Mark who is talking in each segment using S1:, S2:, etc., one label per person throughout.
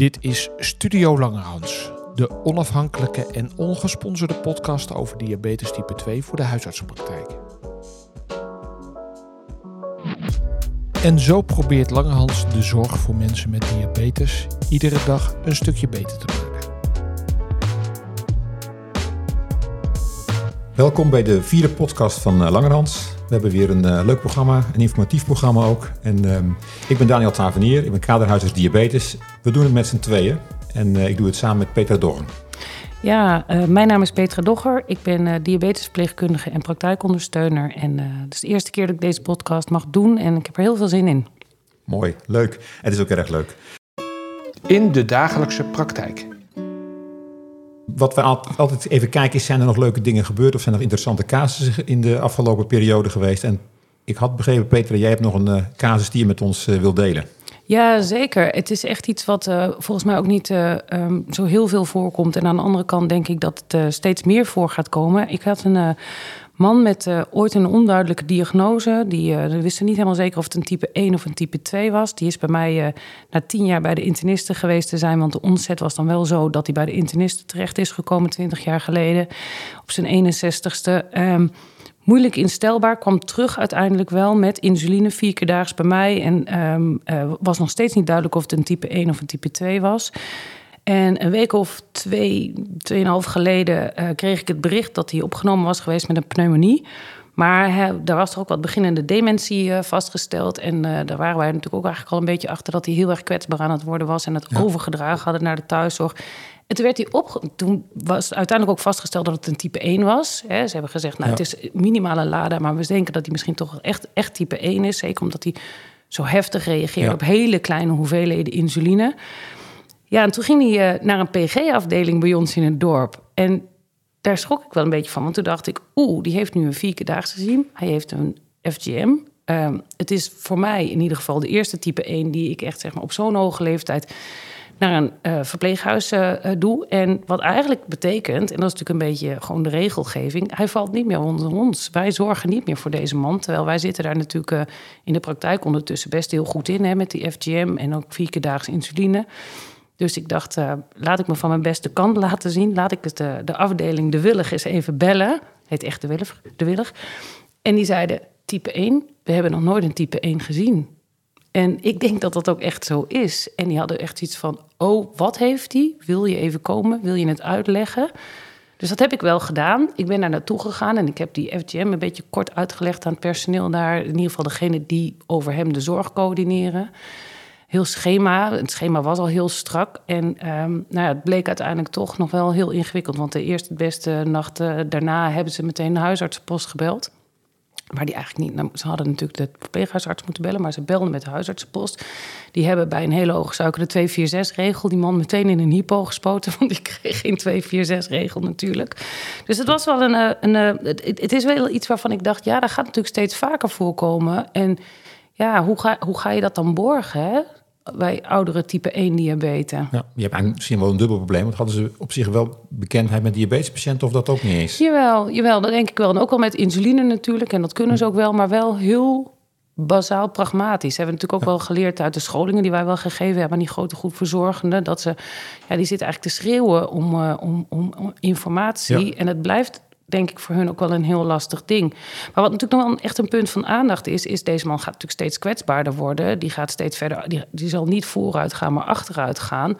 S1: Dit is Studio Langerhans, de onafhankelijke en ongesponsorde podcast over diabetes type 2 voor de huisartsenpraktijk. En zo probeert Langerhans de zorg voor mensen met diabetes iedere dag een stukje beter te maken.
S2: Welkom bij de vierde podcast van uh, Langerhans. We hebben weer een uh, leuk programma, een informatief programma ook. En uh, ik ben Daniel Tavenier, ik ben kaderhuisarts diabetes. We doen het met z'n tweeën en uh, ik doe het samen met Petra Dorn.
S3: Ja, mijn naam is Petra Dogger. Ik ben diabetesverpleegkundige en praktijkondersteuner. En het is de eerste keer dat ik deze podcast mag doen en ik heb er heel veel zin in.
S2: Mooi, leuk. Het is ook erg leuk.
S1: In de dagelijkse praktijk
S2: wat we altijd even kijken is, zijn er nog leuke dingen gebeurd of zijn er interessante casussen in de afgelopen periode geweest? En ik had begrepen, Peter, jij hebt nog een uh, casus die je met ons uh, wil delen.
S3: Ja, zeker. Het is echt iets wat uh, volgens mij ook niet um, zo heel veel voorkomt. En aan de andere kant denk ik dat het steeds meer voor gaat komen. Ik had een man met uh, ooit een onduidelijke diagnose. Die uh, wisten niet helemaal zeker of het een type 1 of een type 2 was. Die is bij mij uh, na tien jaar bij de internisten geweest te zijn. Want de ontzet was dan wel zo dat hij bij de internisten terecht is gekomen 20 jaar geleden. Op zijn 61ste. Um, moeilijk instelbaar. Kwam terug uiteindelijk wel met insuline vier keer daags bij mij. En um, was nog steeds niet duidelijk of het een type 1 of een type 2 was. En een week of twee, tweeënhalf geleden uh, kreeg ik het bericht dat hij opgenomen was geweest met een pneumonie. Maar hè, daar was er ook wat beginnende dementie uh, vastgesteld. En uh, daar waren wij natuurlijk ook eigenlijk al een beetje achter dat hij heel erg kwetsbaar aan het worden was. En het ja. overgedragen hadden naar de thuiszorg. En toen, werd hij op, toen was uiteindelijk ook vastgesteld dat het een type 1 was. Hè, ze hebben gezegd, nou, ja. het is minimale LADA, maar we denken dat hij misschien toch echt, echt type 1 is. Zeker omdat hij zo heftig reageert ja. op hele kleine hoeveelheden insuline. Ja, en toen ging hij uh, naar een PG-afdeling bij ons in het dorp. En daar schrok ik wel een beetje van. Want toen dacht ik, oeh, die heeft nu een vierkedaagse gezien. Hij heeft een FGM. Uh, het is voor mij in ieder geval de eerste type 1... die ik echt zeg maar, op zo'n hoge leeftijd naar een uh, verpleeghuis uh, doe. En wat eigenlijk betekent, en dat is natuurlijk een beetje gewoon de regelgeving... hij valt niet meer onder ons. Wij zorgen niet meer voor deze man. Terwijl wij zitten daar natuurlijk in de praktijk ondertussen best heel goed in... Hè, met die FGM en ook vierkedaags insuline... Dus ik dacht, uh, laat ik me van mijn beste kant laten zien. Laat ik het, de, de afdeling De Willig eens even bellen. Heet echt De Willig, de Willig. En die zeiden, type 1, we hebben nog nooit een type 1 gezien. En ik denk dat dat ook echt zo is. En die hadden echt iets van, oh, wat heeft hij? Wil je even komen? Wil je het uitleggen? Dus dat heb ik wel gedaan. Ik ben daar naartoe gegaan en ik heb die FGM een beetje kort uitgelegd aan het personeel daar. In ieder geval degene die over hem de zorg coördineren heel schema. Het schema was al heel strak. En um, nou ja, het bleek uiteindelijk toch nog wel heel ingewikkeld. Want de eerste beste nacht daarna hebben ze meteen de huisartsenpost gebeld. Maar die eigenlijk niet. Nou, ze hadden natuurlijk de verpleeghuisarts moeten bellen, maar ze belden met de huisartsenpost. Die hebben bij een hele hoge suiker de 246-regel. Die man meteen in een hypo gespoten, want die kreeg geen 246-regel natuurlijk. Dus het was wel een. een, een het, het, is wel iets waarvan ik dacht, ja, dat gaat natuurlijk steeds vaker voorkomen. En ja, hoe ga, hoe ga je dat dan borgen? Hè? Bij oudere type 1 diabetes.
S2: Ja, je hebt eigenlijk misschien wel een dubbel probleem. Want hadden ze op zich wel bekendheid met diabetespatiënten of dat ook niet eens?
S3: Jawel, jawel, dat denk ik wel. En ook wel met insuline natuurlijk. En dat kunnen ze ook wel, maar wel heel bazaal pragmatisch. Hebben natuurlijk ook wel geleerd uit de scholingen die wij wel gegeven hebben aan die grote groep verzorgenden. Dat ze, ja, die zitten eigenlijk te schreeuwen om, uh, om, om, om, informatie. Ja. En het blijft denk ik voor hun ook wel een heel lastig ding. Maar wat natuurlijk nog wel echt een punt van aandacht is, is deze man gaat natuurlijk steeds kwetsbaarder worden. Die gaat steeds verder, die, die zal niet vooruit gaan, maar achteruit gaan.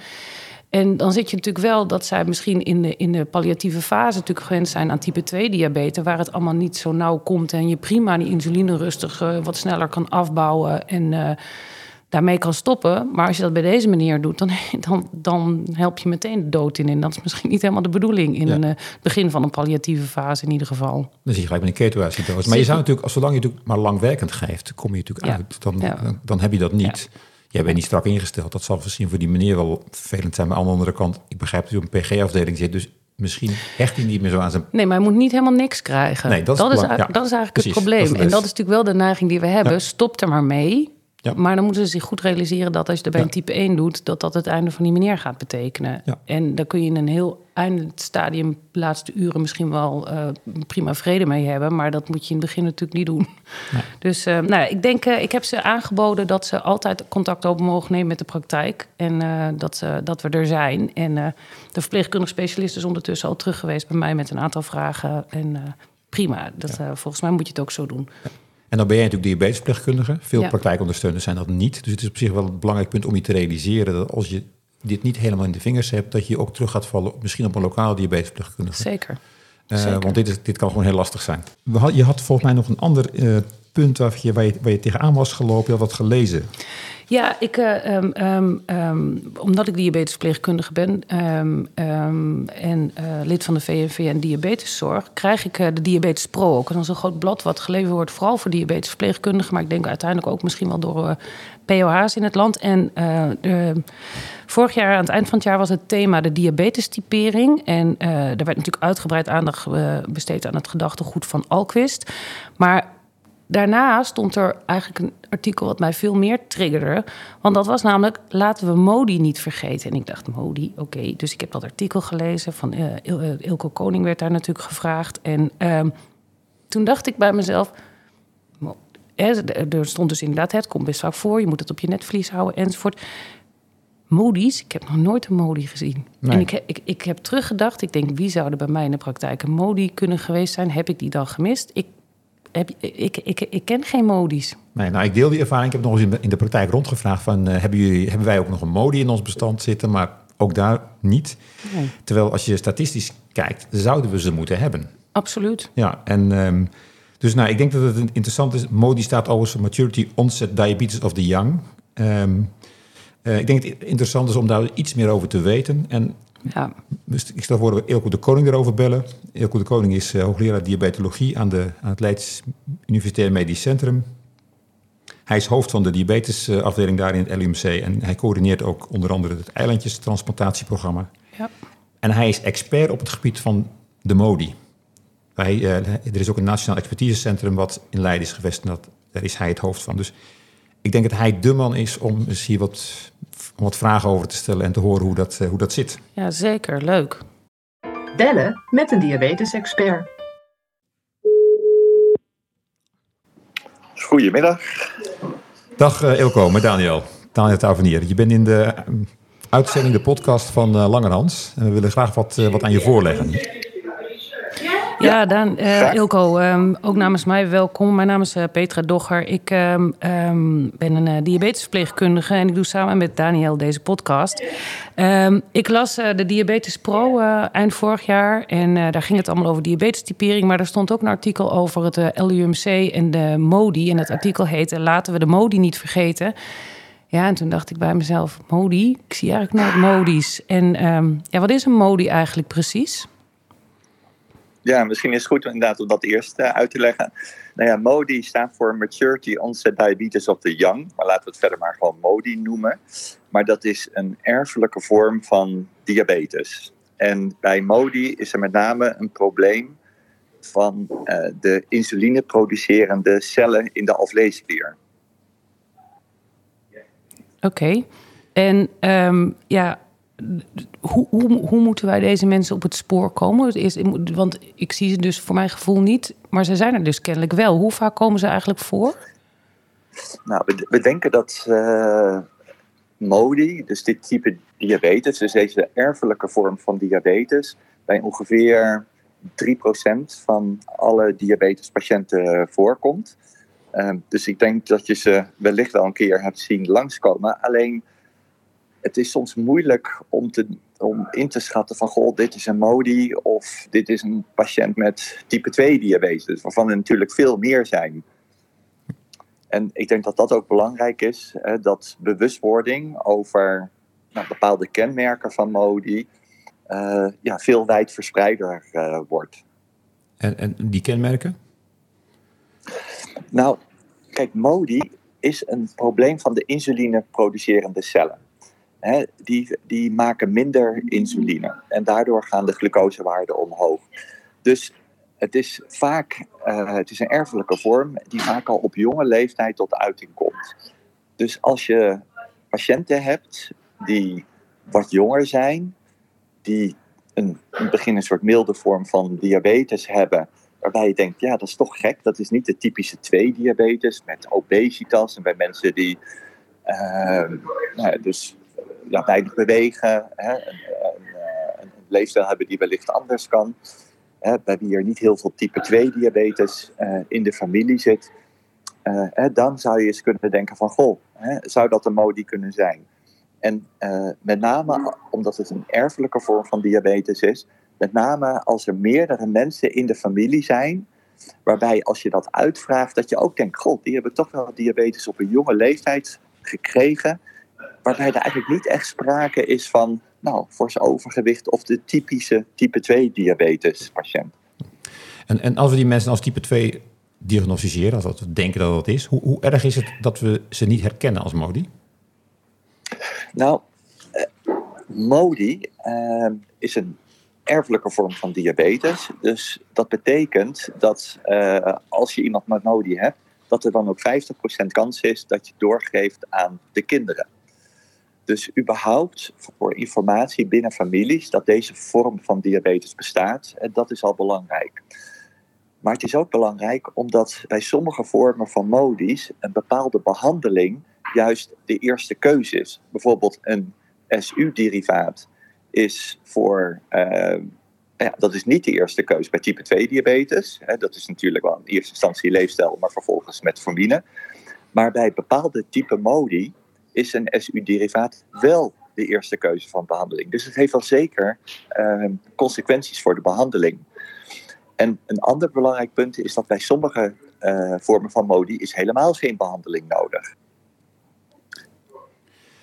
S3: En dan zit je natuurlijk wel dat zij misschien in de, in de palliatieve fase natuurlijk gewend zijn aan type 2 diabetes, waar het allemaal niet zo nauw komt en je prima die insuline rustig wat sneller kan afbouwen en uh, daarmee kan stoppen. Maar als je dat bij deze manier doet, dan, dan, dan help je meteen de dood in. En dat is misschien niet helemaal de bedoeling in ja. het uh, begin van een palliatieve fase in ieder geval.
S2: Dan zie je gelijk met een ketoacidose. Maar je zou natuurlijk, als zolang je natuurlijk maar langwerkend geeft, kom je natuurlijk ja. uit. Dan, ja. dan, dan, heb je dat niet. Jij bent niet strak ingesteld. Dat zal misschien voor die meneer wel vervelend zijn. Maar aan de andere kant, ik begrijp dat hij op een PG-afdeling zit. Dus misschien hecht hij niet meer zo aan zijn...
S3: Nee, maar hij moet niet helemaal niks krijgen. Nee, dat is, dat is, dat is eigenlijk Precies, het probleem. Dat is en dat is natuurlijk wel de neiging die we hebben. Stop er maar mee Ja. Maar dan moeten ze zich goed realiseren dat als je er bij een type 1 doet, dat dat het einde van die meneer gaat betekenen. En daar kun je in een heel eindstadium, laatste uren misschien wel uh, prima vrede mee hebben. Maar dat moet je in het begin natuurlijk niet doen. Dus uh, nou, ik denk, uh, ik heb ze aangeboden dat ze altijd contact op mogen nemen met de praktijk. En dat, dat we er zijn. En de verpleegkundige specialist is ondertussen al terug geweest bij mij met een aantal vragen. En prima, dat, volgens mij moet je het ook zo doen.
S2: En dan ben jij natuurlijk diabetesverpleegkundige. Veel praktijkondersteuners zijn dat niet. Dus het is op zich wel een belangrijk punt om je te realiseren dat als je dit niet helemaal in de vingers hebt, dat je ook terug gaat vallen misschien op een lokale diabetesverpleegkundige.
S3: Zeker.
S2: Uh, Want dit, is, dit kan gewoon heel lastig zijn. Je had volgens mij nog een ander uh, punt waar je, waar, je, waar je tegenaan was gelopen, je had wat gelezen.
S3: Ja, ik, uh, um, um, omdat ik diabetesverpleegkundige ben en uh, lid van de VNV en diabeteszorg, krijg ik de Diabetes Pro ook. Dat is een groot blad wat geleverd wordt, vooral voor diabetesverpleegkundigen, maar ik denk uiteindelijk ook misschien wel door POH's in het land. En vorig jaar, aan het eind van het jaar, was het thema de diabetestypering. En er werd natuurlijk uitgebreid aandacht besteed aan het gedachtegoed van Alquist. Maar daarna stond er eigenlijk een artikel wat mij veel meer triggerde. Want dat was namelijk, laten we Modi niet vergeten. En ik dacht, Modi, oké. Dus ik heb dat artikel gelezen van uh, Il Ilko Koning werd daar natuurlijk gevraagd. En uh, toen dacht ik bij mezelf... Er stond dus inderdaad, het komt best vaak voor. Je moet het op je netvlies houden enzovoort. Modi's, ik heb nog nooit een Modi gezien. En ik, ik, ik heb teruggedacht, ik denk, wie zou er bij mij in de praktijk een Modi kunnen geweest zijn? Heb ik die dan gemist? Ik heb, ik, ik, ik ken geen modi's.
S2: Nee, nou, ik deel die ervaring. Ik heb nog eens in de, in de praktijk rondgevraagd van... Uh, hebben, jullie, hebben wij ook nog een modi in ons bestand zitten? Maar ook daar niet. Nee. Terwijl als je statistisch kijkt, zouden we ze moeten hebben.
S3: Absoluut.
S2: Ja, en... Um, dus nou, ik denk dat het interessant is. MODI staat overigens voor Maturity Onset Diabetes of the Young. Um, uh, ik denk het interessant is om daar iets meer over te weten. En ja. Dus ik stel voor dat we Eelco de Koning erover bellen. Eelco de Koning is uh, hoogleraar diabetologie aan, de, aan het Leids Universitair Medisch Centrum. Hij is hoofd van de diabetesafdeling daar in het LUMC en hij coördineert ook onder andere het eilandjestransplantatieprogramma. Ja. En hij is expert op het gebied van de MODI. Uh, er is ook een nationaal expertisecentrum wat in Leiden is gevestigd. Daar is hij het hoofd van. Dus ik denk dat hij de man is om eens hier wat om wat vragen over te stellen en te horen hoe dat, eh, hoe dat zit.
S3: Ja, zeker. Leuk.
S4: Bellen met een diabetes-expert.
S5: Goedemiddag.
S2: Dag uh, Ilko, met Daniel. Daniel Tavernier. Je bent in de uh, uitzending, de podcast van uh, Langerhans. En we willen graag wat, wat aan je voorleggen.
S3: Ja, dan uh, Ilko, um, ook namens mij welkom. Mijn naam is uh, Petra Dogger. Ik um, um, ben een uh, diabetesverpleegkundige en ik doe samen met Daniel deze podcast. ik las de Diabetes Pro eind vorig jaar en daar ging het allemaal over diabetestypering. Maar er stond ook een artikel over het LUMC en de MODI. En het artikel heette Laten we de MODI niet vergeten. Ja, en toen dacht ik bij mezelf, MODI? Ik zie eigenlijk nooit MODI's. En ja, wat is een MODI eigenlijk precies?
S5: Ja, misschien is het goed inderdaad om dat eerst uh, uit te leggen. Nou ja, MODI staat voor Maturity Onset Diabetes of the Young. Maar laten we het verder maar gewoon MODI noemen. Maar dat is een erfelijke vorm van diabetes. En bij MODI is er met name een probleem van uh, de insulineproducerende cellen in de alvleesklier.
S3: Oké. En um, ja, hoe, hoe, moeten wij deze mensen op het spoor komen? Is, want ik zie ze dus voor mijn gevoel niet, maar ze zijn er dus kennelijk wel. Hoe vaak komen ze eigenlijk voor?
S5: Nou, we, denken dat uh, MODI, dus dit type diabetes, dus deze erfelijke vorm van diabetes, bij ongeveer 3% van alle diabetespatiënten voorkomt. Uh, dus ik denk dat je ze wellicht wel een keer hebt zien langskomen. Alleen het is soms moeilijk om, te, om in te schatten van goh, dit is een MODI of dit is een patiënt met type 2 diabetes, waarvan er natuurlijk veel meer zijn. En ik denk dat dat ook belangrijk is, hè, dat bewustwording over nou, bepaalde kenmerken van MODI uh, ja, veel wijdverspreider uh, wordt.
S2: En, en die kenmerken?
S5: Nou, kijk, MODI is een probleem van de insuline producerende cellen die, die maken minder insuline. En daardoor gaan de glucosewaarden omhoog. Dus het is vaak uh, het is een erfelijke vorm die vaak al op jonge leeftijd tot uiting komt. Dus als je patiënten hebt die wat jonger zijn, die een, het begin een soort milde vorm van diabetes hebben, waarbij je denkt, ja, dat is toch gek, dat is niet de typische 2-diabetes met obesitas en bij mensen die uh, nou, dus ja, weinig bewegen, hè, een, een, een, leefstijl hebben die wellicht anders kan, hè, wie er niet heel veel type 2 diabetes uh, in de familie zit, uh, dan zou je eens kunnen denken van, goh, hè, zou dat een modi kunnen zijn? En met name omdat het een erfelijke vorm van diabetes is, met name als er meerdere mensen in de familie zijn, waarbij als je dat uitvraagt, dat je ook denkt, god, die hebben toch wel diabetes op een jonge leeftijd gekregen, waarbij er eigenlijk niet echt sprake is van, nou, fors overgewicht of de typische type 2 diabetes patiënt.
S2: En, en als we die mensen als type 2 diagnosticeren, als we denken dat dat is, hoe, hoe erg is het dat we ze niet herkennen als MODI?
S5: Nou, uh, MODI uh, is een erfelijke vorm van diabetes. Dus dat betekent dat uh, als je iemand met MODI hebt, dat er dan ook 50% kans is dat je doorgeeft aan de kinderen. Dus überhaupt voor informatie binnen families dat deze vorm van diabetes bestaat, dat is al belangrijk. Maar het is ook belangrijk omdat bij sommige vormen van MODI's een bepaalde behandeling juist de eerste keuze is. Bijvoorbeeld een SU-derivaat is voor. Uh, ja, dat is niet de eerste keuze bij type 2 diabetes. Dat is natuurlijk wel in eerste instantie leefstijl, maar vervolgens metformine. Maar bij bepaalde type modi is een SU-derivaat wel de eerste keuze van behandeling. Dus het heeft wel zeker uh, consequenties voor de behandeling. En een ander belangrijk punt is dat bij sommige uh, vormen van modi is helemaal geen behandeling nodig.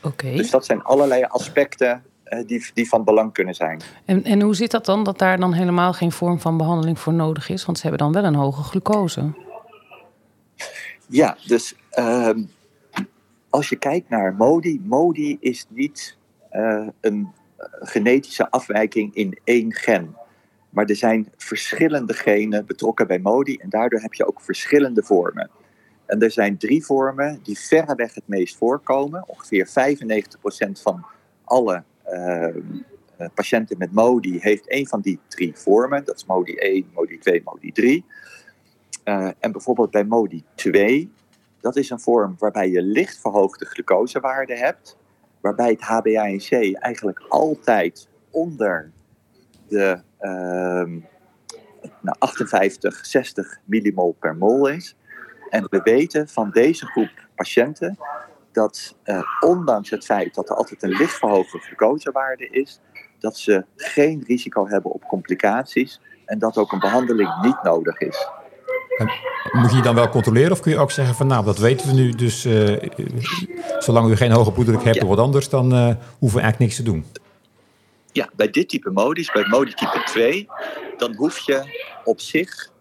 S3: Okay.
S5: Dus dat zijn allerlei aspecten uh, die, die van belang kunnen zijn.
S3: En, en hoe zit dat dan dat daar dan helemaal geen vorm van behandeling voor nodig is? Want ze hebben dan wel een hoge glucose.
S5: Ja, dus uh, als je kijkt naar MODI, MODI is niet uh, een genetische afwijking in één gen. Maar er zijn verschillende genen betrokken bij MODI en daardoor heb je ook verschillende vormen. En er zijn drie vormen die verreweg het meest voorkomen. Ongeveer 95% van alle uh, patiënten met MODI heeft een van die drie vormen. Dat is MODI 1, MODI 2, MODI 3. Uh, en bijvoorbeeld bij MODI 2, dat is een vorm waarbij je licht verhoogde glucosewaarden hebt. Waarbij het HbA1c eigenlijk altijd onder de uh, nou, 58, 60 millimol per mol is. En we weten van deze groep patiënten dat uh, ondanks het feit dat er altijd een licht verhoogde glucosewaarde is, dat ze geen risico hebben op complicaties en dat ook een behandeling niet nodig is.
S2: Moet je dan wel controleren of kun je ook zeggen van nou dat weten we nu, dus uh, zolang u geen hoge bloeddruk hebt ja. of wat anders, dan uh, hoeven we eigenlijk niks te doen?
S5: Ja, bij dit type modis, bij modi type 2, dan hoef je op zich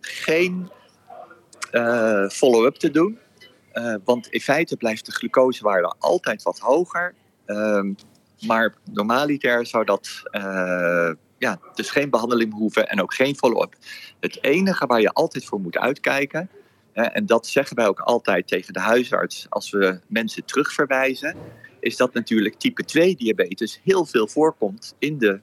S5: geen uh, follow-up te doen. Want in feite blijft de glucosewaarde altijd wat hoger. Uh, maar normaliter zou dat ja, dus geen behandeling hoeven en ook geen follow-up. Het enige waar je altijd voor moet uitkijken, en dat zeggen wij ook altijd tegen de huisarts als we mensen terugverwijzen, is dat natuurlijk type 2 diabetes heel veel voorkomt in de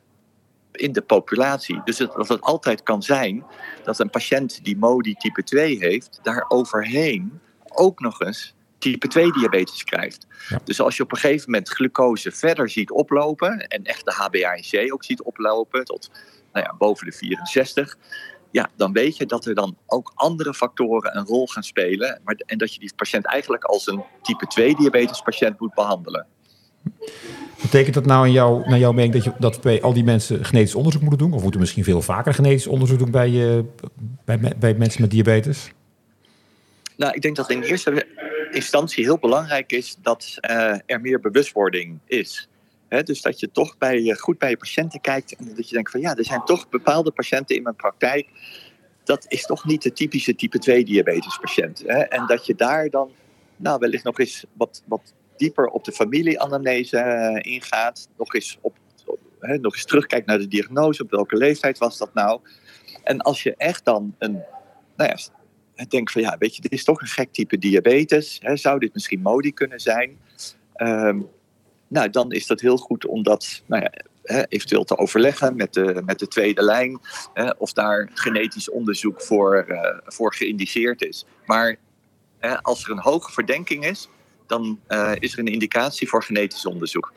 S5: in de populatie. Dus het, dat het altijd kan zijn dat een patiënt die MODI type 2 heeft, daar overheen ook nog eens type 2 diabetes krijgt. Ja. Dus als je op een gegeven moment glucose verder ziet oplopen en echt de HbA1c ook ziet oplopen tot nou ja, boven de 64, ja, dan weet je dat er dan ook andere factoren een rol gaan spelen. Maar, en dat je die patiënt eigenlijk als een type 2 diabetes patiënt moet behandelen.
S2: Betekent dat nou in jou, naar jouw mening dat, je, dat bij al die mensen genetisch onderzoek moeten doen? Of moeten we misschien veel vaker genetisch onderzoek doen bij, uh, bij, bij mensen met diabetes?
S5: Nou, ik denk dat in eerste instantie heel belangrijk is dat uh, er meer bewustwording is. He, dus dat je toch bij, goed bij je patiënten kijkt en dat je denkt van ja, er zijn toch bepaalde patiënten in mijn praktijk. Dat is toch niet de typische type 2 diabetes patiënt. Hè? En dat je daar dan nou, wellicht nog eens wat, wat dieper op de familieanamnese uh, ingaat. Nog eens, op, he, nog eens terugkijkt naar de diagnose. Op welke leeftijd was dat nou? En als je echt dan een, nou ja, denkt van ja, weet je, dit is toch een gek type diabetes. Hè, zou dit misschien MODI kunnen zijn? Ehm, nou, dan is dat heel goed om dat nou ja, eventueel te overleggen met de, met de tweede lijn. of daar genetisch onderzoek voor, uh, voor geïndiceerd is. Maar als er een hoge verdenking is, dan uh, is er een indicatie voor genetisch onderzoek.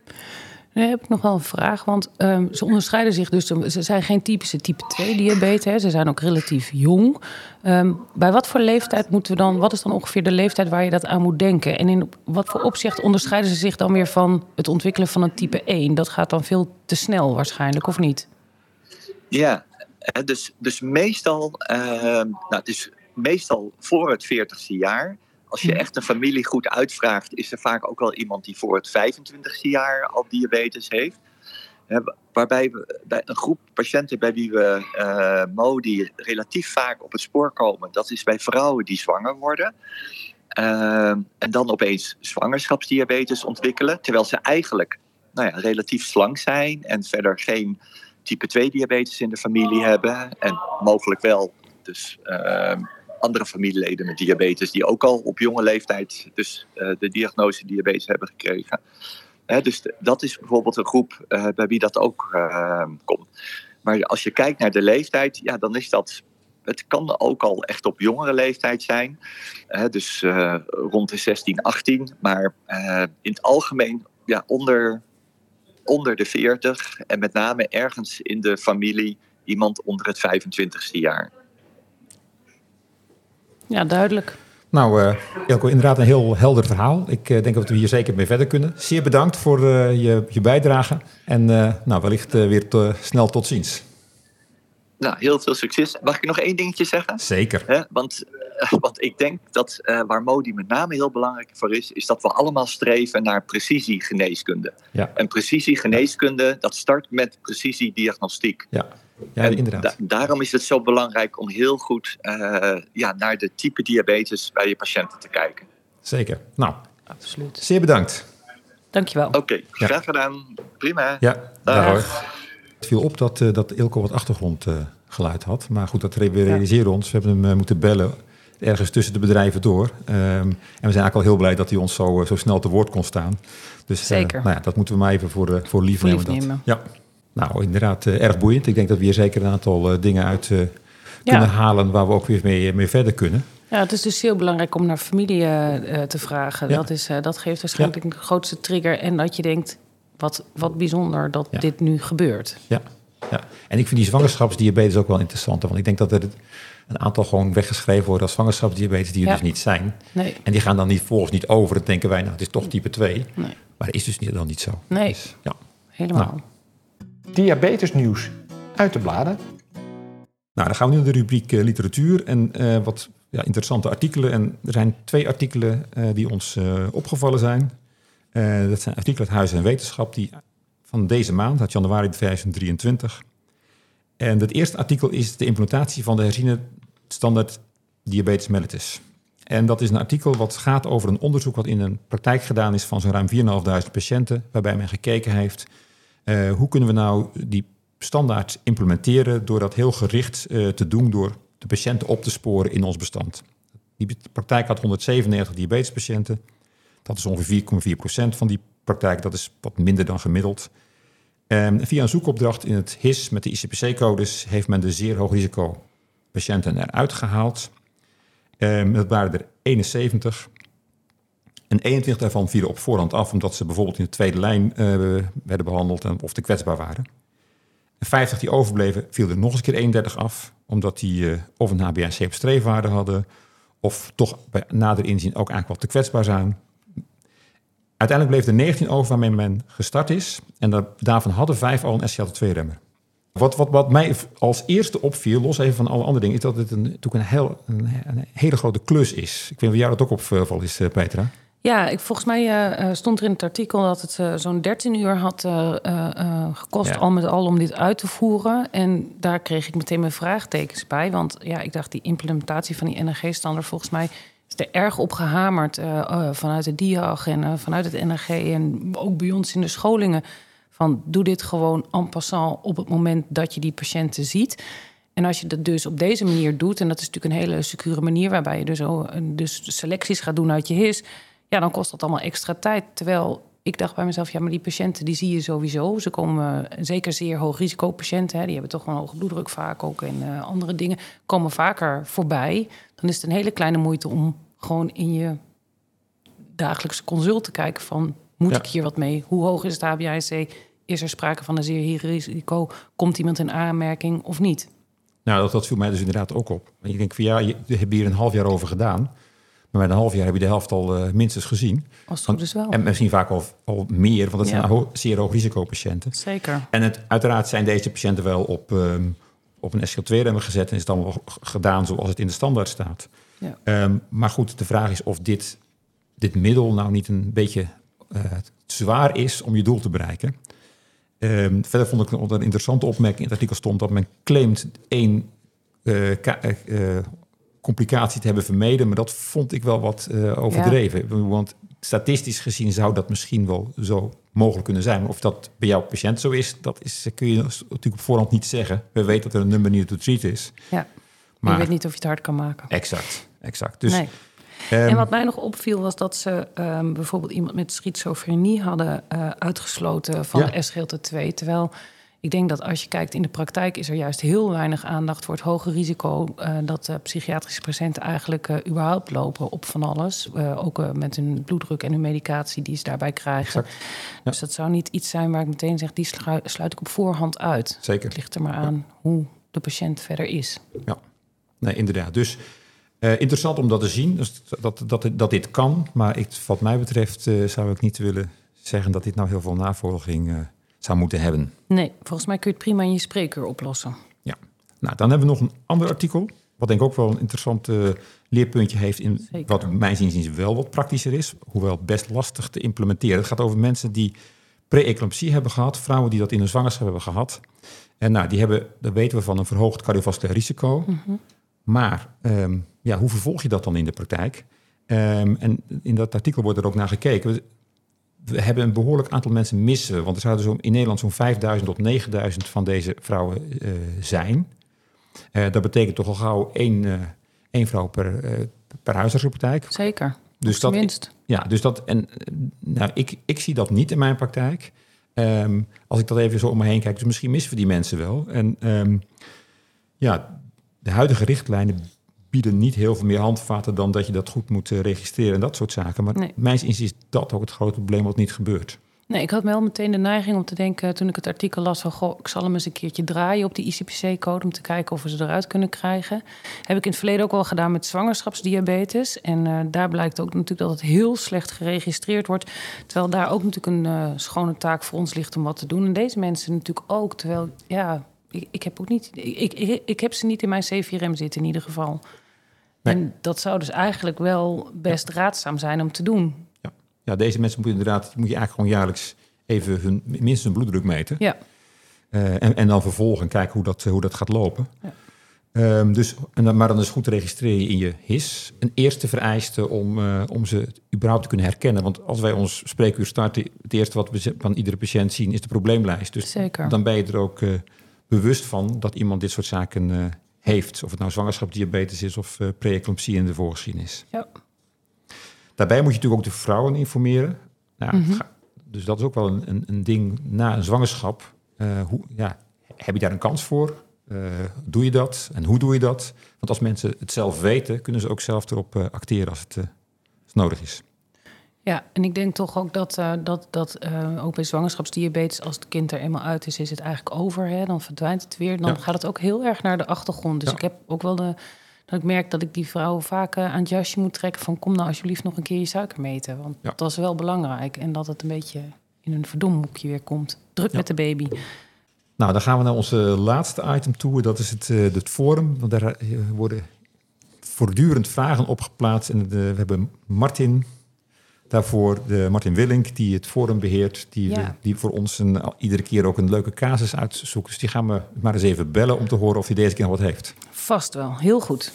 S3: Nu heb ik nog wel een vraag, want um, ze onderscheiden zich dus. Ze zijn geen typische type 2 diabetes, ze zijn ook relatief jong. Um, bij wat voor leeftijd moeten we dan, wat is dan ongeveer de leeftijd waar je dat aan moet denken? En in wat voor opzicht onderscheiden ze zich dan weer van het ontwikkelen van een type 1? Dat gaat dan veel te snel waarschijnlijk, of niet?
S5: Ja, dus, dus meestal, uh, nou, het is meestal voor het 40ste jaar als je echt een familie goed uitvraagt, is er vaak ook wel iemand die voor het 25e jaar al diabetes heeft. Waarbij we bij een groep patiënten bij wie we uh, MODI relatief vaak op het spoor komen, dat is bij vrouwen die zwanger worden. Uh, en dan opeens zwangerschapsdiabetes ontwikkelen, terwijl ze eigenlijk nou ja, relatief slank zijn en verder geen type 2 diabetes in de familie hebben. En mogelijk wel dus uh, andere familieleden met diabetes die ook al op jonge leeftijd dus, uh, de diagnose diabetes hebben gekregen. dus dat is bijvoorbeeld een groep uh, bij wie dat ook uh, komt. Maar als je kijkt naar de leeftijd, ja, dan is dat. Het kan ook al echt op jongere leeftijd zijn. dus rond de 16, 18. Maar in het algemeen ja, onder, onder de 40. En met name ergens in de familie iemand onder het 25ste jaar.
S3: Ja, duidelijk.
S2: Nou, uh, Elko, inderdaad een heel helder verhaal. Ik uh, denk dat we hier zeker mee verder kunnen. Zeer bedankt voor uh, je, je bijdrage. En nou, wellicht weer te, snel tot ziens.
S5: Nou, heel veel succes. Mag ik nog één dingetje zeggen?
S2: Zeker.
S5: He, want, want ik denk dat waar Modi met name heel belangrijk voor is... is dat we allemaal streven naar precisiegeneeskunde. Ja. En precisiegeneeskunde, dat start met precisiediagnostiek.
S2: Ja. Ja, inderdaad.
S5: daarom is het zo belangrijk om heel goed uh, ja, naar de type diabetes bij je patiënten te kijken.
S2: Zeker. Nou,
S3: absoluut.
S2: Zeer bedankt.
S3: Dankjewel.
S5: Oké, okay, graag gedaan. Prima.
S2: Ja, daar hoor. Het viel op dat, uh, dat Ilko wat achtergrondgeluid uh, had. Maar goed, dat we realiseren ja. ons. We hebben hem moeten bellen ergens tussen de bedrijven door. Um, en we zijn eigenlijk al heel blij dat hij ons zo, zo snel te woord kon staan. Dus
S3: Zeker.
S2: nou ja, dat moeten we maar even voor, voor lief, nemen. Dat. Ja. Nou, inderdaad, uh, erg boeiend. Ik denk dat we hier zeker een aantal uh, dingen uit uh, kunnen ja. halen waar we ook weer mee, mee verder kunnen.
S3: Ja, het is dus heel belangrijk om naar familie te vragen. Ja. Dat, is, dat geeft waarschijnlijk ja. de grootste trigger. En dat je denkt, wat, wat bijzonder dat dit nu gebeurt.
S2: Ja. ja, en ik vind die zwangerschapsdiabetes ook wel interessant. Want ik denk dat er een aantal gewoon weggeschreven worden als zwangerschapsdiabetes die er dus niet zijn.
S3: Nee.
S2: En die gaan dan niet volgens niet over. Dan denken wij, nou, het is toch type 2.
S3: Nee.
S2: Maar dat is dus niet, dan niet zo.
S3: Nee,
S2: dus, ja.
S3: helemaal.
S2: Nou.
S1: Diabetesnieuws uit de bladen.
S2: Nou, dan gaan we nu naar de rubriek uh, literatuur en uh, wat ja, interessante artikelen. En er zijn twee artikelen uh, die ons opgevallen zijn. dat zijn artikelen uit Huis en Wetenschap die van deze maand, uit januari 2023. En het eerste artikel is de implementatie van de herziene standaard diabetes mellitus. En dat is een artikel wat gaat over een onderzoek wat in een praktijk gedaan is van zo'n ruim 4.500 patiënten, waarbij men gekeken heeft uh, hoe kunnen we nou die standaard implementeren door dat heel gericht uh, te doen door de patiënten op te sporen in ons bestand. Die praktijk had 197 diabetespatiënten. Dat is ongeveer 4,4% van die praktijk. Dat is wat minder dan gemiddeld. Um, via een zoekopdracht in het HIS met de ICPC-codes heeft men de zeer hoog risico patiënten eruit gehaald. Um, dat waren er 71. En 21 daarvan vielen op voorhand af omdat ze bijvoorbeeld in de tweede lijn uh, werden behandeld en, of te kwetsbaar waren. En 50 die overbleven vielen er nog eens keer 31 af, omdat die uh, of een HbA1c op streefwaarde hadden, of toch bij nader inzien ook eigenlijk wat te kwetsbaar zijn. Uiteindelijk bleef er 19 over waarmee men gestart is. En daarvan hadden vijf al een SGLT2-remmer. Wat, wat, wat mij als eerste opviel, los even van alle andere dingen, is dat het natuurlijk een, een, hele grote klus is. Ik weet niet of jou dat ook opvalt is, uh, Petra.
S3: Ja, ik, volgens mij uh, stond er in het artikel dat het uh, zo'n 13 uur had uh, gekost, ja. al met al om dit uit te voeren. En daar kreeg ik meteen mijn vraagtekens bij. Want ja, ik dacht, die implementatie van die NRG-standaard, volgens mij is er erg op gehamerd vanuit de DIAG en vanuit het NRG en ook bij ons in de scholingen. Van doe dit gewoon en passant op het moment dat je die patiënten ziet. En als je dat dus op deze manier doet, en dat is natuurlijk een hele secure manier waarbij je dus, dus selecties gaat doen uit je his, ja, dan kost dat allemaal extra tijd. Terwijl ik dacht bij mezelf, ja, maar die patiënten die zie je sowieso. Ze komen, zeker zeer hoog risico patiënten, hè, die hebben toch wel een hoge bloeddruk vaak ook en uh, andere dingen, komen vaker voorbij. Dan is het een hele kleine moeite om gewoon in je dagelijkse consult te kijken van, moet ik hier wat mee? Hoe hoog is het HbA1c? Is er sprake van een zeer risico? Komt iemand in aanmerking of niet?
S2: Nou, dat, dat viel mij dus inderdaad ook op. Ik denk van ja, je hebt hier een half jaar over gedaan. Maar met een half jaar heb je de helft al uh, minstens gezien.
S3: Als het dus wel.
S2: En misschien vaak al, al meer, want dat zijn ho zeer hoog risico-patiënten.
S3: Zeker.
S2: En het, uiteraard zijn deze patiënten wel op, um, op een SGL2-remmer gezet... en is het allemaal gedaan zoals het in de standaard staat. Ja. Um, maar goed, de vraag is of dit, dit middel nou niet een beetje uh, zwaar is om je doel te bereiken. Um, verder vond ik een, een interessante opmerking in het artikel stond... dat men claimt één uh, complicatie te hebben vermeden. Maar dat vond ik wel wat uh, overdreven. Want statistisch gezien zou dat misschien wel zo mogelijk kunnen zijn. Maar of dat bij jouw patiënt zo is, dat is, kun je natuurlijk op voorhand niet zeggen. We weten dat er een nummer niet to treat is.
S3: Ja, maar je weet niet of je het hard kan maken.
S2: Exact, exact. Dus,
S3: nee. Um, en wat mij nog opviel was dat ze um, bijvoorbeeld iemand met schizofrenie hadden uh, uitgesloten van ja. de SGLT2. Terwijl ik denk dat als je kijkt in de praktijk, is er juist heel weinig aandacht voor het hoge risico uh, dat uh, psychiatrische patiënten eigenlijk uh, überhaupt lopen op van alles. ook met hun bloeddruk en hun medicatie die ze daarbij krijgen. Ja. Dus dat zou niet iets zijn waar ik meteen zeg, die sluit, sluit ik op voorhand uit.
S2: Zeker.
S3: Het ligt er maar aan ja. hoe de patiënt verder is.
S2: Ja, nee, inderdaad. Dus interessant om dat te zien, dus dat, dat, dat dit kan. Maar ik, wat mij betreft zou ik niet willen zeggen dat dit nou heel veel navolging zou moeten hebben.
S3: Nee, volgens mij kun je het prima in je spreekuur oplossen.
S2: Ja, nou dan hebben we nog een ander artikel. Wat denk ik ook wel een interessant uh, leerpuntje heeft. In Zeker. wat mijn zin wel wat praktischer is. Hoewel best lastig te implementeren. Het gaat over mensen die pre-eclampsie hebben gehad. Vrouwen die dat in hun zwangerschap hebben gehad. En nou, die hebben, dat weten we van, een verhoogd cardiovasculair risico. Mm -hmm. Maar um, ja, hoe vervolg je dat dan in de praktijk? Um, en in dat artikel wordt er ook naar gekeken we hebben een behoorlijk aantal mensen missen. Want er zouden zo in Nederland zo'n 5000 tot 9000 van deze vrouwen uh, zijn. Uh, dat betekent toch al gauw één, uh, één vrouw per, per huisartsenpraktijk.
S3: Zeker,
S2: dus
S3: dat, minst.
S2: Ja, dus dat, en nou, ik, ik zie dat niet in mijn praktijk. Um, als ik dat even zo om me heen kijk, dus misschien missen we die mensen wel. En um, ja, de huidige richtlijnen bieden niet heel veel meer handvaten dan dat je dat goed moet uh, registreren en dat soort zaken. Maar nee. mijn inziens is dat ook het grote probleem wat niet gebeurt.
S3: Nee, ik had wel meteen de neiging om te denken toen ik het artikel las van goh, ik zal hem eens een keertje draaien op die ICPC-code om te kijken of we ze eruit kunnen krijgen. Heb ik in het verleden ook wel gedaan met zwangerschapsdiabetes. En uh, daar blijkt ook natuurlijk dat het heel slecht geregistreerd wordt. Terwijl daar ook natuurlijk een uh, schone taak voor ons ligt om wat te doen. En deze mensen natuurlijk ook. Terwijl, ja, ik, ik heb ook niet. Ik, ik, ik heb ze niet in mijn C4M zitten in ieder geval. Nee. En dat zou dus eigenlijk wel best ja. raadzaam zijn om te doen.
S2: Ja. ja, deze mensen moeten inderdaad, moet je eigenlijk gewoon jaarlijks even hun, minstens hun bloeddruk meten.
S3: Ja.
S2: Uh, en, en dan vervolgen kijken hoe dat, hoe dat gaat lopen. Ja. Um, dus, en dan, maar dan is goed te registreren in je HIS. Een eerste vereiste om, uh, om ze überhaupt te kunnen herkennen. Want als wij ons spreekuur starten, het eerste wat we van iedere patiënt zien is de probleemlijst. Dus
S3: Zeker.
S2: dan ben je er ook uh, bewust van dat iemand dit soort zaken heeft. Of het nou zwangerschapsdiabetes is of uh, pre-eclampsie in de voorgeschiedenis.
S3: Ja.
S2: Daarbij moet je natuurlijk ook de vrouwen informeren. Nou, mm -hmm. Dus dat is ook wel een, een, een ding na een zwangerschap. Uh, hoe, ja, heb je daar een kans voor? Uh, doe je dat? En hoe doe je dat? Want als mensen het zelf weten, kunnen ze ook zelf erop acteren als het, als het nodig is.
S3: Ja, en ik denk toch ook dat, uh, dat, dat uh, ook bij zwangerschapsdiabetes, als het kind er eenmaal uit is, is het eigenlijk over. Hè? Dan verdwijnt het weer. Dan ja. gaat het ook heel erg naar de achtergrond. Dus ja. ik heb ook wel de. Dat ik merk dat ik die vrouwen vaak uh, aan het jasje moet trekken van kom nou alsjeblieft nog een keer je suiker meten. Want ja. dat is wel belangrijk. En dat het een beetje in een verdomhoekje weer komt. Druk met de baby.
S2: Nou, dan gaan we naar onze laatste item toe. Dat is het, het forum. Want daar worden voortdurend vragen opgeplaatst. En we hebben Martin Daarvoor de Martin Willink, die het forum beheert, die, ja. die voor ons een, iedere keer ook een leuke casus uitzoekt. Dus die gaan we maar eens even bellen om te horen of hij deze keer nog wat heeft.
S3: Vast wel, heel goed.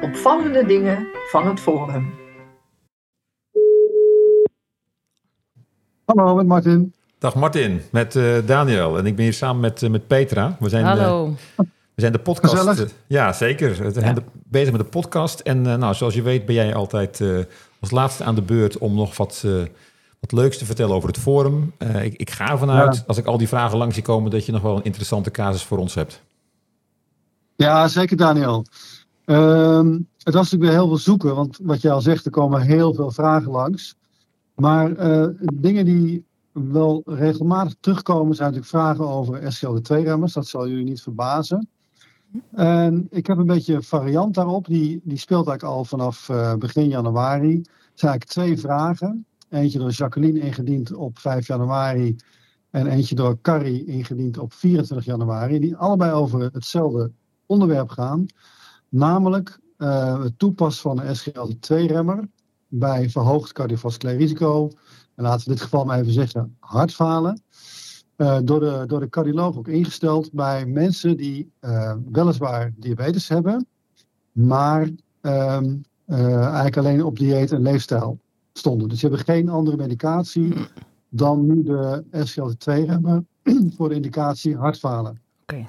S4: Opvallende dingen van het forum.
S6: Hallo, met Martin.
S2: Dag Martin, met uh, Daniel. En ik ben hier samen met, uh, met Petra. We zijn,
S3: Hallo.
S2: Uh, we zijn de podcast. ja, zeker. We zijn bezig met de podcast. En nou, zoals je weet ben jij altijd als laatste aan de beurt om nog wat, wat leuks te vertellen over het forum. ik, ik ga ervan uit, ja. als ik al die vragen langs zie komen, dat je nog wel een interessante casus voor ons hebt.
S6: Ja, zeker Daniel. Um, het was natuurlijk weer heel veel zoeken, want wat je al zegt, er komen heel veel vragen langs. Maar dingen die wel regelmatig terugkomen zijn natuurlijk vragen over SGLD2-remmers. Dat zal jullie niet verbazen. Ik heb een beetje een variant daarop. Die, die speelt eigenlijk al vanaf uh, begin januari. Er zijn eigenlijk twee vragen. Eentje door Jacqueline ingediend op 5 januari. En eentje door Carrie ingediend op 24 januari. Die allebei over hetzelfde onderwerp gaan. Namelijk uh, het toepassen van een SGLD2-remmer bij verhoogd cardiovasculair risico en laten we dit geval maar even zeggen, hartfalen. Uh, door, de, door de cardioloog ook ingesteld bij mensen die uh, weliswaar diabetes hebben, maar um, uh, eigenlijk alleen op dieet en leefstijl stonden. Dus ze hebben geen andere medicatie dan nu de SGLT2-remmer voor de indicatie hartfalen.
S3: Okay.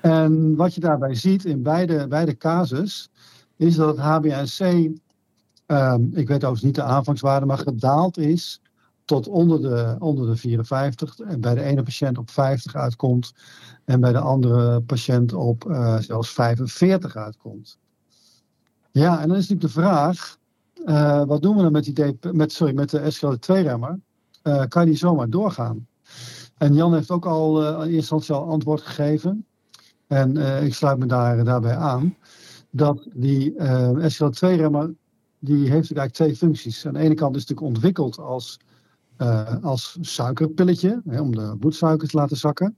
S6: En wat je daarbij ziet in beide, beide casus, is dat het HbA1c Um, ik weet overigens niet de aanvangswaarde, maar gedaald is tot onder de, onder de 54. En bij de ene patiënt op 50 uitkomt. En bij de andere patiënt op uh, zelfs 45 uitkomt. Ja, en dan is natuurlijk de vraag. Uh, wat doen we dan met, die met, sorry, met de SGLT2-remmer? Uh, eh, kan die zomaar doorgaan? En Jan heeft ook al in eerste instantie al antwoord gegeven. En ik sluit me daar, daarbij aan. Dat die SGLT2-remmer die heeft eigenlijk twee functies. Aan de ene kant is het natuurlijk ontwikkeld als, uh, als suikerpilletje, hè, om de bloedsuiker te laten zakken.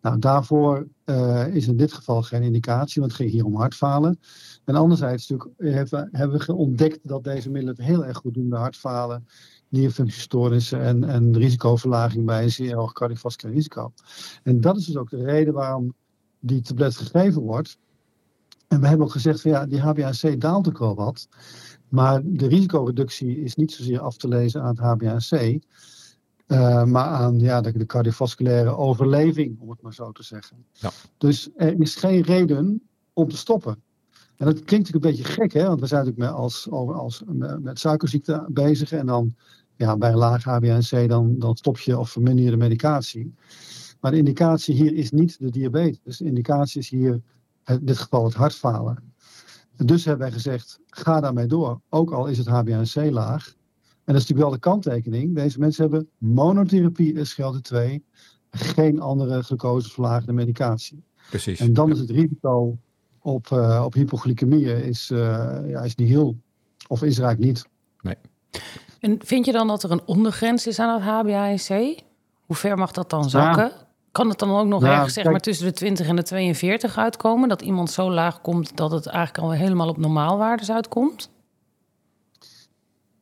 S6: Nou, daarvoor uh, is in dit geval geen indicatie, want het ging hier om hartfalen. En anderzijds natuurlijk hebben, hebben we ontdekt dat deze middelen het heel erg goed doen bij hartfalen, nierfunctiestoornissen en, en risicoverlaging bij een zeer hoog cardiovasculair risico. En dat is dus ook de reden waarom die tablet gegeven wordt. En we hebben ook gezegd van ja, die HbA1c daalt ook wel wat. Maar de risicoreductie is niet zozeer af te lezen aan het HbA1c, uh, maar aan ja, de, de, cardiovasculaire overleving, om het maar zo te zeggen.
S2: Ja.
S6: Dus er is geen reden om te stoppen. En dat klinkt natuurlijk een beetje gek, hè? want we zijn natuurlijk met, als, als, met suikerziekte bezig en dan ja, bij een laag HbA1c dan, dan stop je of verminder je de medicatie. Maar de indicatie hier is niet de diabetes. Dus de indicatie is hier in dit geval het hartfalen. Dus hebben wij gezegd, ga daarmee door. Ook al is het HbA1c laag. En dat is natuurlijk wel de kanttekening. Deze mensen hebben monotherapie SGLT2. Geen andere glucoseverlagende medicatie.
S2: Precies.
S6: En dan is het risico op, uh, op hypoglycemie is, uh, ja, is niet heel. Of is er eigenlijk niet.
S2: Nee.
S3: En vind je dan dat er een ondergrens is aan het HbA1c? Hoe ver mag dat dan zakken? Ja. Kan het dan ook nog nou, ergens zeg maar, tussen de 20 en de 42 uitkomen? Dat iemand zo laag komt dat het eigenlijk al helemaal op normaalwaardes uitkomt?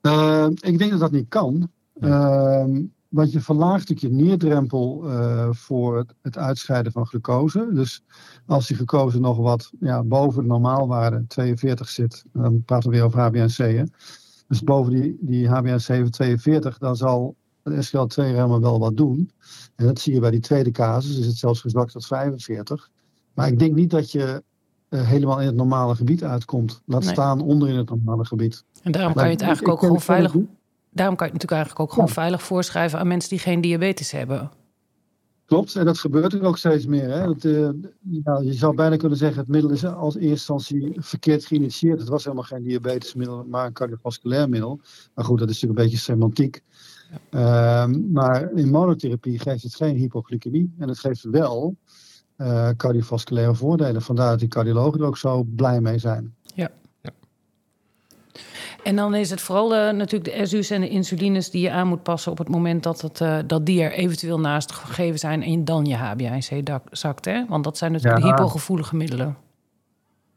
S6: Uh, ik denk dat dat niet kan. Uh, want je verlaagt natuurlijk je neerdrempel uh, voor het, het, uitscheiden van glucose. Dus als die glucose nog wat ja, boven de normaalwaarde 42 zit, dan praten we weer over HbA1c. Dus boven die, die HbA1c 42, dan zal de SGL2-remmer wel wat doen. En dat zie je bij die tweede casus, is het zelfs gezakt tot 45. Maar ik denk niet dat je uh, helemaal in het normale gebied uitkomt. Laat nee. staan onder in het normale gebied.
S3: En daarom kan je het eigenlijk ook gewoon veilig. Daarom kan je het natuurlijk eigenlijk ook gewoon ja. veilig voorschrijven aan mensen die geen diabetes hebben.
S6: Klopt, en dat gebeurt er ook steeds meer. Hè? Dat, uh, ja, je zou bijna kunnen zeggen, het middel is als eerste instantie verkeerd geïnitieerd. Het was helemaal geen diabetesmiddel, maar een cardiovasculair middel. Maar goed, dat is natuurlijk een beetje semantiek. Ja. Uh, maar in monotherapie geeft het geen hypoglycemie. En het geeft wel uh, cardiovasculaire voordelen. Vandaar dat die cardiologen er ook zo blij mee zijn.
S3: Ja. ja. En dan is het vooral uh, natuurlijk de SU's en de insulines die je aan moet passen op het moment dat, het, uh, dat die er eventueel naast gegeven zijn en dan je HbA1c zakt. Hè? Want dat zijn natuurlijk ja. de hypogevoelige middelen.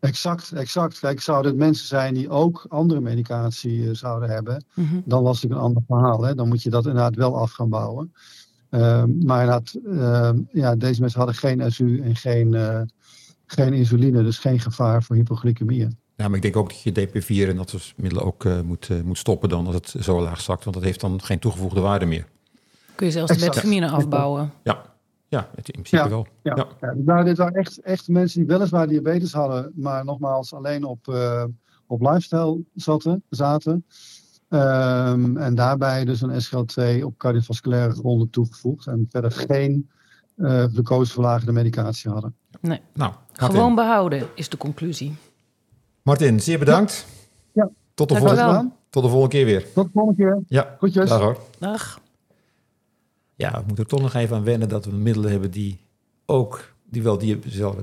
S6: Exact, exact. Kijk, zouden het mensen zijn die ook andere medicatie uh, zouden hebben, mm -hmm. dan was het een ander verhaal. Hè? Dan moet je dat inderdaad wel af gaan bouwen. Uh, maar inderdaad, uh, ja, deze mensen hadden geen SU en geen, uh, geen insuline, dus geen gevaar voor hypoglycemie.
S2: Ja, maar ik denk ook dat je DP4 en dat soort middelen ook moet, moet stoppen dan als het zo laag zakt, want dat heeft dan geen toegevoegde waarde meer.
S3: Kun je zelfs de metformine afbouwen.
S2: Ja, ja in principe wel.
S6: Ja. Ja. ja. Nou, dit waren echt, echt mensen die weliswaar diabetes hadden, maar nogmaals alleen op, uh, op lifestyle zaten. zaten. Um, en daarbij dus een SGL2 op cardiovasculaire gronden toegevoegd. En verder geen uh, glucoseverlagende medicatie hadden.
S3: Nee. Nou, Gewoon behouden is de conclusie.
S2: Martin, zeer bedankt.
S6: Ja.
S2: Tot, de volgende, tot de volgende keer weer.
S6: Tot de volgende keer.
S2: Ja.
S6: Goedjes.
S2: Dag hoor.
S3: Dag.
S2: Ja, we moeten er toch nog even aan wennen dat we middelen hebben die ook die wel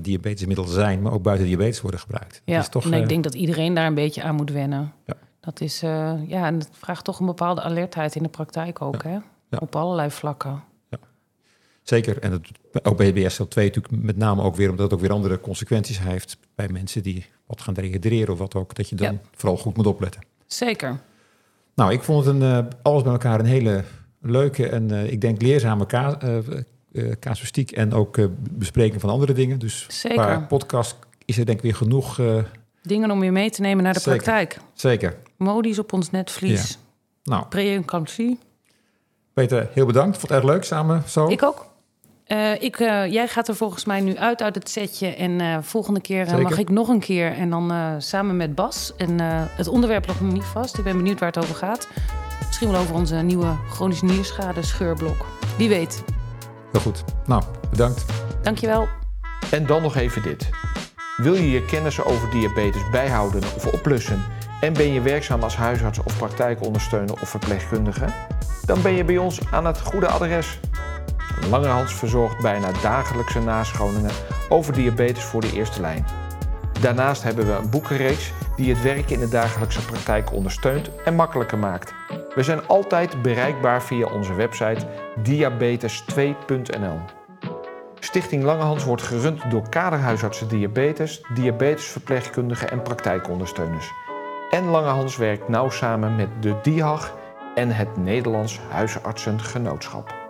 S2: diabetesmiddelen zijn, maar ook buiten diabetes worden gebruikt.
S3: Ja, is toch, en ik uh, denk dat iedereen daar een beetje aan moet wennen. Ja. Dat is, uh, ja, en het vraagt toch een bepaalde alertheid in de praktijk ook, ja. hè? Ja. Op allerlei vlakken. Ja.
S2: Zeker. En het, ook bij BSL2 natuurlijk met name ook weer, omdat het ook weer andere consequenties heeft bij mensen die wat gaan dehydreren of wat ook, dat je dan vooral goed moet opletten.
S3: Zeker.
S2: Nou, ik vond het een, uh, alles bij elkaar een hele leuke en uh, ik denk leerzame ka casuïstiek en ook bespreking van andere dingen. Dus
S3: Zeker.
S2: qua podcast is er denk ik weer genoeg
S3: Dingen om je mee te nemen naar de
S2: Zeker.
S3: praktijk.
S2: Zeker.
S3: Modisch op ons netvlies.
S2: Ja. Nou.
S3: Pre-eclampsie.
S2: Peter, heel bedankt. Vond het erg leuk samen zo.
S3: Ik ook. Uh, ik, uh, jij gaat er volgens mij nu uit uit het setje. En uh, volgende keer mag ik nog een keer. En dan samen met Bas. En het onderwerp ligt nog niet vast. Ik ben benieuwd waar het over gaat. Misschien wel over onze nieuwe chronische nierschade scheurblok. Wie weet.
S2: Heel goed. Nou, bedankt.
S3: Dankjewel.
S1: En dan nog even dit. Wil je je kennis over diabetes bijhouden of oplussen en ben je werkzaam als huisarts of praktijkondersteuner of verpleegkundige? Dan ben je bij ons aan het goede adres. Langerhans verzorgt bijna dagelijkse nascholingen over diabetes voor de eerste lijn. Daarnaast hebben we een boekenreeks die het werk in de dagelijkse praktijk ondersteunt en makkelijker maakt. We zijn altijd bereikbaar via onze website diabetes2.nl. Stichting Langehans wordt gerund door kaderhuisartsen diabetes, diabetesverpleegkundigen en praktijkondersteuners. En Langehans werkt nauw samen met de DIHAG en het Nederlands Huisartsengenootschap.